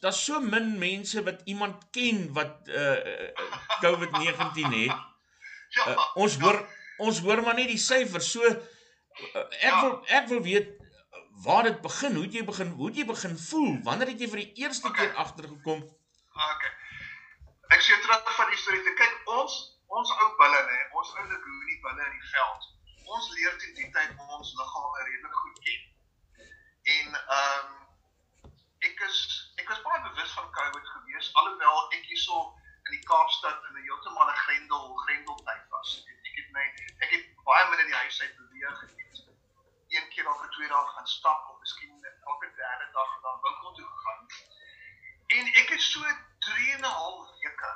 daar's so min mense wat iemand ken wat uh COVID-19 het. Uh, ons hoor ons hoor maar net die syfers. So uh, ek Ja. wil ek wil weet waar dit begin. Hoe het jy begin hoe het jy begin voel? Wanneer het jy vir die eerste Okay. keer agtergekom? Okay. Ek sê terug van die storie te kyk ons ons ou bulle nê, ons ou lagoon bulle in die veld. Ons leer teen die tyd om ons liggame redelik goed ken. En ehm um, ek is ek was baie bewus van Gewees alhoewel ek hierso in die Kaapstad in 'n heeltemal 'n grendel grendeltyd was. Ek, het my ek het baie min in die huis uit beweeg. Ek het een keer elke twee dae gaan stap of miskien elke derde dag na 'n winkel toe gegaan. En ek het so 3 en 'n half weke.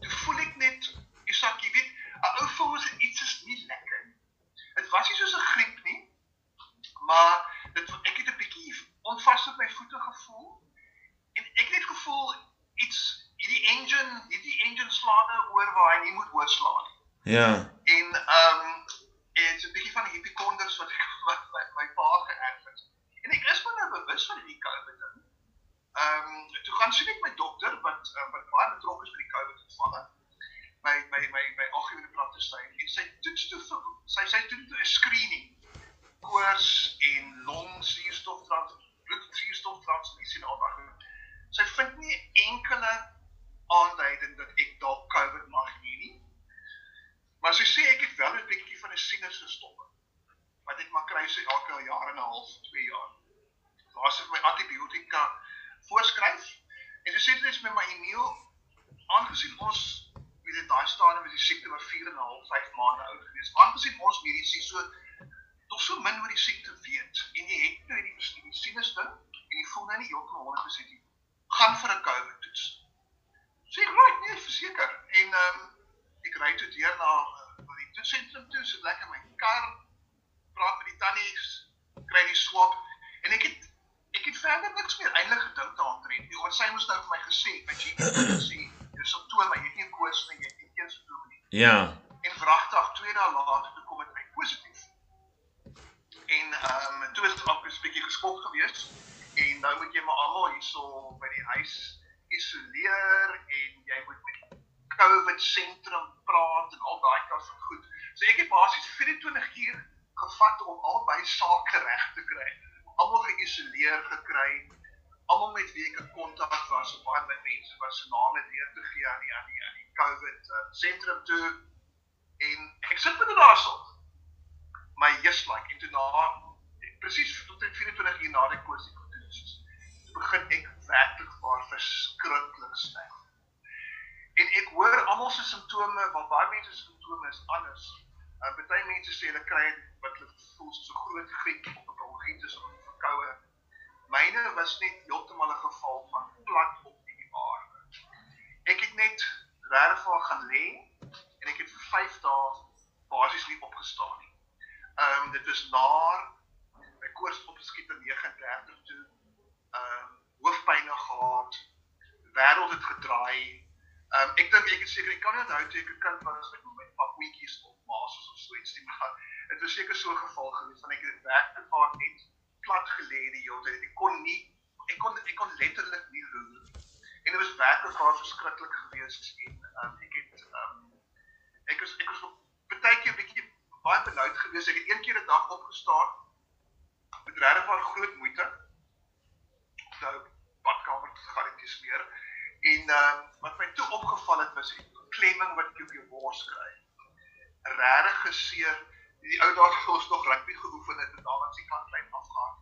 Toe voel ek net, Isak, jy weet, 'n ou voel as iets is nie lekker nie. Dit was nie soos 'n griep nie, maar dit ek het 'n bietjie onvas op my voete gevoel. En ek het net gevoel iets engine, hierdie engine slaan nou oor waar hy nie moet oorslaan nie. Ja. En ehm um, dit's 'n bietjie van die hipikonders wat ek wat my, my pa geërf het. En ek is maar nou bewus van hierdie COVID ding. Ehm um, toe gaan sien ek my dokter wat uh, wat baie betrokke is by die COVID gevalle. My my my my algemene praktisyn en sy toets toe vir sy sy doen toe 'n screening koors en long suurstof trans bloed suurstof transfusie en al daai goed. Sy vind nie enkele aanduiding dat ek dalk COVID mag hê nie. Maar sy sê ek het wel 'n bietjie van 'n sinus gestop. Wat ek maar kry so elke jaar en 'n half, 2 jaar. Daar sit my antibiotika voorskryf en sy sê dit is met my Emil aangesien ons weet dit daai stadium met die siekte was 4 en 'n half, 5 maande oud gewees. Aangesien ons mediese so nog so min oor die siekte weet en jy het nou hierdie die sinus ding en jy voel nou nie heeltemal 100% nie. Gaan vir 'n COVID toets. Sê ek right, nee, verseker. En ehm um, ek ry toe deur na uh, die toetsentrum toe, sit lekker in my kar, praat met die tannies, kry die swab en ek het ek het verder niks meer eintlik gedink daaraan nie. Die ons sy moes nou vir my gesê, my GP het gesê, jy simptome, jy het nie koors nie, jy het nie geen simptome nie. Ja. En vragtig 2 dae later toe kom dit my positief. En ehm um, toe is ek ook 'n bietjie geskok geweest en nou moet jy maar almal hierso by die huis isoleer en jy moet met COVID sentrum praat en al daai kant van goed. So ek het basies 24 uur gevat om albei sake reg te kry. Almal geïsoleer gekry. Almal met wie ek in kontak was, baie met mense was se name deur te gee aan die aan die, aan die COVID uh, sentrum toe. En ek sit met daarso. My just like en toe na presies tot 24 uur na die is, toe begin ek werklik waar verskriklik sleg. En ek hoor almal se simptome, want baie mense se simptome is anders. Uh, Party mense sê hulle kry wat hulle voel 'n groot griep of 'n bronchitis of 'n verkoue. Myne was net heeltemal 'n geval van plat op die aarde. Ek het net regtig waar gaan lê en ek het vir 5 dae basies nie opgestaan nie. Ehm um, dit is naar my koors opgeskiet in 39 toe. Ehm um, hoofpyn gehad. Wêreld het gedraai. Ehm um, ek dink ek is seker ek kan onthou toe ek 'n kind was met my pakwietjies of maas of so iets nie, maar dit was seker so 'n geval gewees van ek het werklik waar net plat gelê die hele tyd. Ek kon nie ek kon ek kon letterlik nie roer nie. En dit was werklik waar verskriklik geweest en ehm um, ek het ehm um, ek was ek was baie keer 'n bietjie baie benoud geweest. Ek het een keer 'n dag opgestaan met regtig waar groot moeite. Badkamer te gaan en ehm uh, wat my toe opgeval het was die klemming wat jy op jou bors kry. Regtig geseer. Die ou dae het ons nog rugby geoefen het en daar wat se kant lyn afgaan.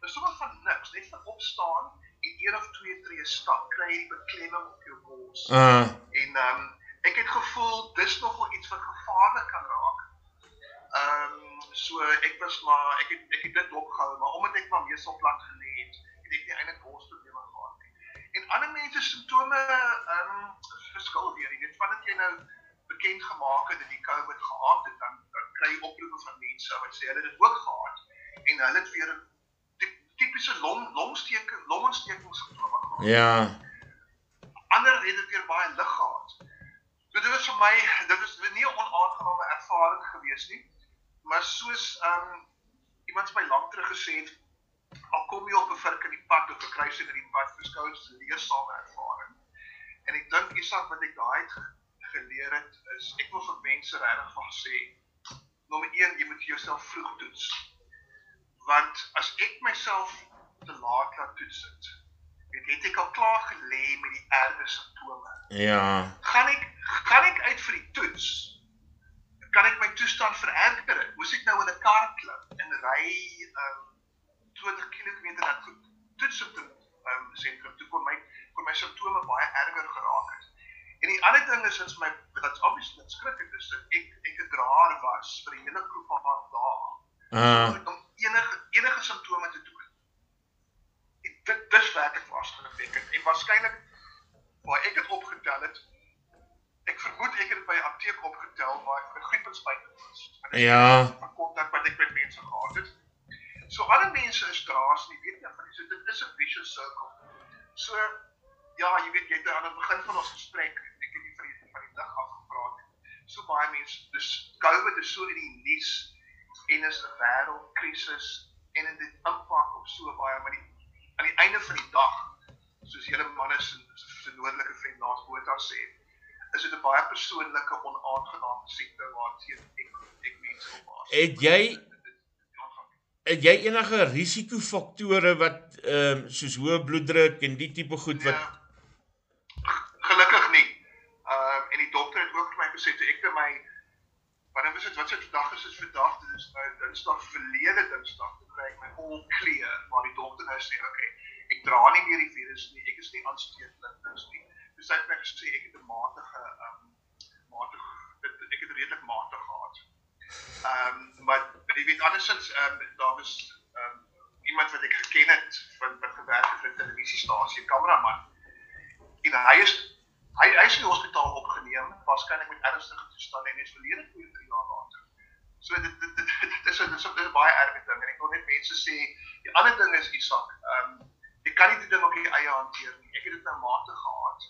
Dis sommer van niks, net van opstaan en een of twee tree stap kry jy die beklemming op jou bors. Uh En ehm um, ek het gevoel dis nogal iets wat gevaarlik kan raak. Ehm um, so ek was maar ek het ek het dit opgehou, maar omdat ek maar meestal plat gelê het, het ek nie eintlik borsprobleme gehad nie. En ander mense se simptome ehm um, verskil weer. Jy weet vandat jy nou bekend gemaak het dat die COVID gehad het, dan, dan kry jy oproepe van mense wat sê hulle het dit ook gehad en hulle het weer tipiese long longsteek longontsteking simptome gehad ja. ander het dit weer baie lig gehad. So dit was vir my dit was nie 'n onaangename ervaring gewees nie, maar soos ehm um, iemand my lank terug gesê het, al kom jy op 'n vurk in die pad of 'n kruising in die pad, beskou dit as 'n leersame ervaring. En ek dink Isak wat ek daai geleer het is ek wil vir mense regtig van sê nommer 1 jy moet jouself vroeg toets. Want as ek myself te laat laat toets het, het, het ek al klaar gelê met die erge simptome. Ja. Gaan ek gaan ek uit vir die toets? Kan ek my toestand vererger? Moes ek nou in 'n kar klim en ry um 20 km na toets op die um sentrum toe kom my kom my simptome baie erger geraak het. En die ander ding is wat my wat obviously net skrikkelik is dat ek ek 'n draer was vir 'n hele groep van dae. Uh om enige enige simptome te doen. Dit dis werklik waarskynlik en waarskynlik waar ek dit opgetel het ek vermoed ek het dit by 'n apteek opgetel waar ek vir griepenspuite was. Ja. Kontak wat ek met mense gehad het. So alle mense is draas nie weet nie van dis dit is 'n vicious circle. So ja, jy weet jy het aan die begin van ons gesprek ek het nie vir die van die dag af gepraat nie. So baie mense dis COVID is so in die nuus en is 'n wêreldkrisis en dit impak op so baie maar die aan die einde van die dag soos julle manne se se noordelike vriend naas Botha sê is dit 'n baie persoonlike onaangename siekte waarteen ek ek mense op pas. Het jy het jy enige risikofaktore wat ehm um, soos hoë bloeddruk en die tipe goed wat ja, gelukkig nie. Ehm um, en die dokter het ook vir my gesê toe ek by my wanneer was dit wat se dag is dit vandag dit is nou Dinsdag verlede Dinsdag toe kry ek my all clear maar die dokter nou sê okay ek dra nie meer die virus nie ek is nie aansteeklik dis nie dus hy het my gesê ek het 'n matige ehm um, matige ek het redelik matig gehad. Ehm um, maar jy weet andersins ehm um, daar was ehm um, iemand wat ek geken het van wat gewerk het vir 'n televisiestasie kameraman en hy is hy hy is in die hospitaal opgeneem waarskynlik met ernstige toestande en is verlede twee drie jaar later. So dit dit dit, dit dit is, dit is baie erg ding en ek wil net mense sê die ander ding is Isak, ehm um, jy kan nie die ding op jou eie hanteer nie. Ek het dit nou matig gehad.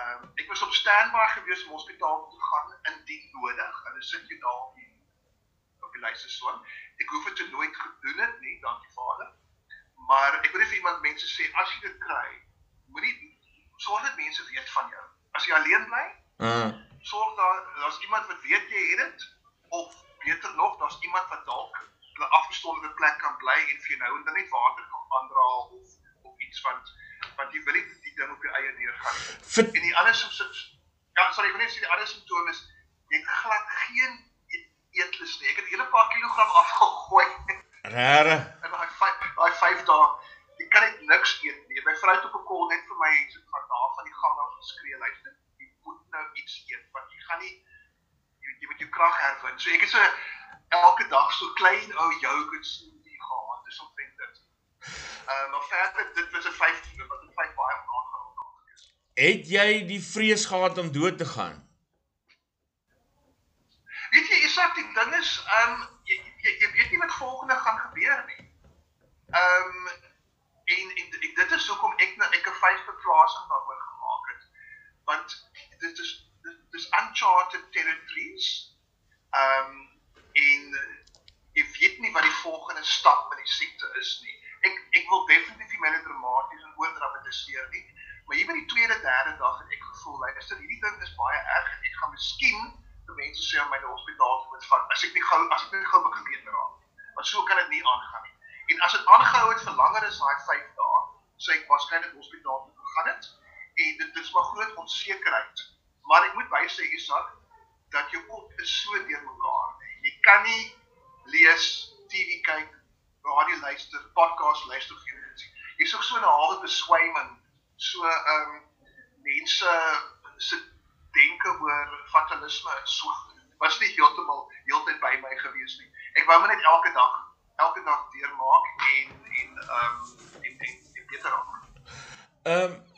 Ehm um, ek was op standby gewees om hospitaal toe gaan indien nodig. Hulle sit jy daar op die lyse swaan. Ek hoef dit nooit gedoen het nie, dankie Vader. Maar ek wil net vir iemand mense sê as jy dit kry, moenie sorg dat mense weet van jou. As jy alleen bly, uh sorg daar daar's iemand wat weet jy het dit of beter nog, daar's iemand wat dalk 'n afgesonderde plek kan bly en vir jou nou en dan net water kan aandra of of iets van want jy wil nie die ding op jou eie deur gaan nie. En die ander simptome ja, sorry, ek wil net sê die ander simptome is jy het glad geen eetlus nie. Ek het 'n hele paar kilogram afgegooi. Rare. In daai 5 daai 5 dae jy kan net niks eet nie. My vrou het op 'n kol net vir my so van daar van die gang af geskree, luister, jy moet nou iets eet want jy gaan nie jy, jy moet jou krag herwin. So ek het so elke dag so klein ou yoghurt smoothie gehad. Dis omtrent dit. Ehm uh, maar verder dit was 'n 5 wat 'n 5 baie aangenaam gewees. Het jy die vrees gehad om dood te gaan? Isak, die ding is, um, jy, jy jy weet nie wat volgende gaan gebeur nie. Um, en, en, en dit is hoekom ek nou ek 'n vyf verplasing daaroor gemaak het. Want dit is dit is uncharted territories. Um, en jy weet nie wat die volgende stap met die siekte is nie. Ek ek wil definitief nie meer dramaties en oordramatiseer nie, maar hier by die tweede, derde dag het ek gevoel, luister, hierdie ding is baie erg en ek gaan miskien mense sê om my na hospitaal moet vat as ek nie gou as ek nie gou begin beter raak. Want so kan dit nie aangaan nie. En as dit aangehou het vir langer as daai 5 dae, sou ek waarskynlik hospitaal toe gegaan het en dit dit is maar groot onsekerheid. Maar ek moet bysê Isak dat jou kop is so deurmekaar. Jy kan nie lees, TV kyk, radio luister, podcast luister of enigiets. Jy's ook so 'n halwe beswyming. So ehm um, mense se denke oor fatalisme is so was nie heeltemal heeltyd by my gewees nie. Ek wou maar net elke dag elke dag deurmaak en en ehm um, en en, en beter raak. Ehm um,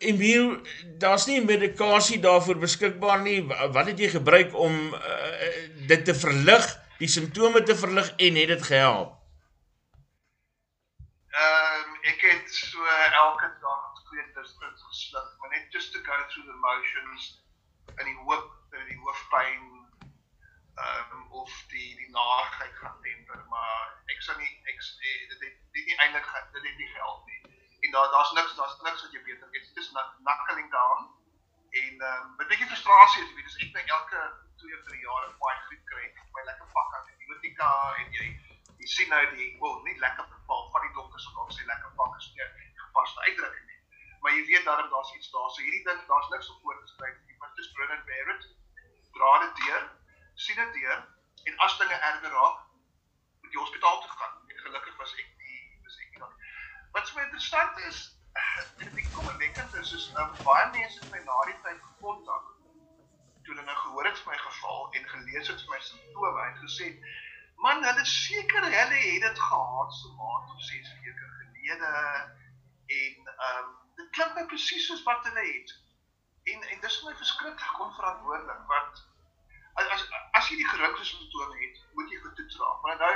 Emil, daar's nie medikasie daarvoor beskikbaar nie. Wat het jy gebruik om uh, dit te verlig, die simptome te verlig en het dit gehelp? Ehm um, ek het so elke dag twee districts gesluk, maar net just to go through the motions in die hoop dat die hoofpyn ehm um, of die die naagheid gaan temper, maar ek sou nie ek eh, dit het dit nie eintlik dit het nie geld nie. En daar daar's niks daar's niks wat jy beter. Dit is nakkeling daar. En ehm um, bietjie frustrasie is weet dis ek by elke twee vir jaar 'n baie griep kry my lekker pak aan antibiotika en jy jy sien nou die wel nie lekker bepaal van die dokters wat ook sê lekker pak is nie gepaste uitdrukking nie. Maar jy weet daarom daar's iets daar. So hierdie ding daar's niks op voorgeskryf nie. Jy moet just bring and bear it. Dra dit deur. Sien dit deur en as dinge erger raak moet jy hospitaal toe gaan. En gelukkig was ek nie ek nie. Wat so interessant is en ek kom en dink dit is soos um, baie mense my na die tyd gekontak toe hulle nou gehoor het van my geval en gelees het vir my simptome en gesê man hulle seker hulle het dit gehad so maand of 6 weke gelede en ehm um, dit klink my presies soos wat hulle het en en dis my verskriklik onverantwoordelik want as as jy die gerugte simptome het moet jy getoets raak maar nou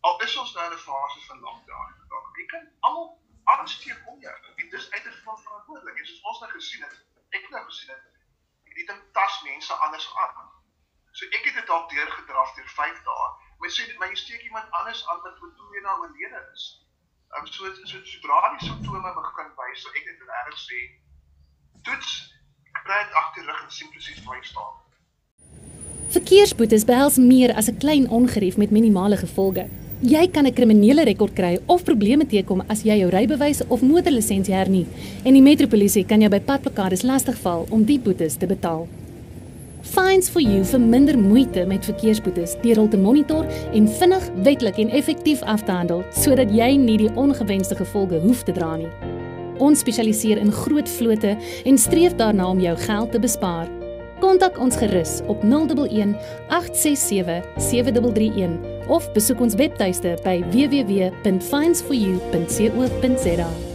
al is ons nou in 'n fase van lockdown jy kan almal aansteek om jou. En dis uiters van verantwoordelik en soos ons nou gesien het ek nou gesien het die ding tas mense anders aan. So ek het dit dalk deurgedraf deur 5 dae. Maar sê dit maar jy steek iemand anders aan wat voor 2 dae oorlede is. Um, so so sodra die simptome begin wys so ek het regtig sê toets kry dit agter rug en sien presies waar jy staan Verkeersboetes behels meer as 'n klein ongerief met minimale gevolge. Jy kan 'n kriminele rekord kry of probleme teekom as jy jou rybewys of motorlisensie hernie en die metropolisie kan jou by padplakkades lastigval om die boetes te betaal. Fines for you vir minder moeite met verkeersboetes deur hul te monitor en vinnig, wettelik en effektief af te handel sodat jy nie die ongewenste gevolge hoef te dra nie. Ons spesialiseer in groot vlote en streef daarna om jou geld te bespaar. Kontak ons gerus op 011 867 7331 of besoek ons webtuiste by www.finds4u.co.za.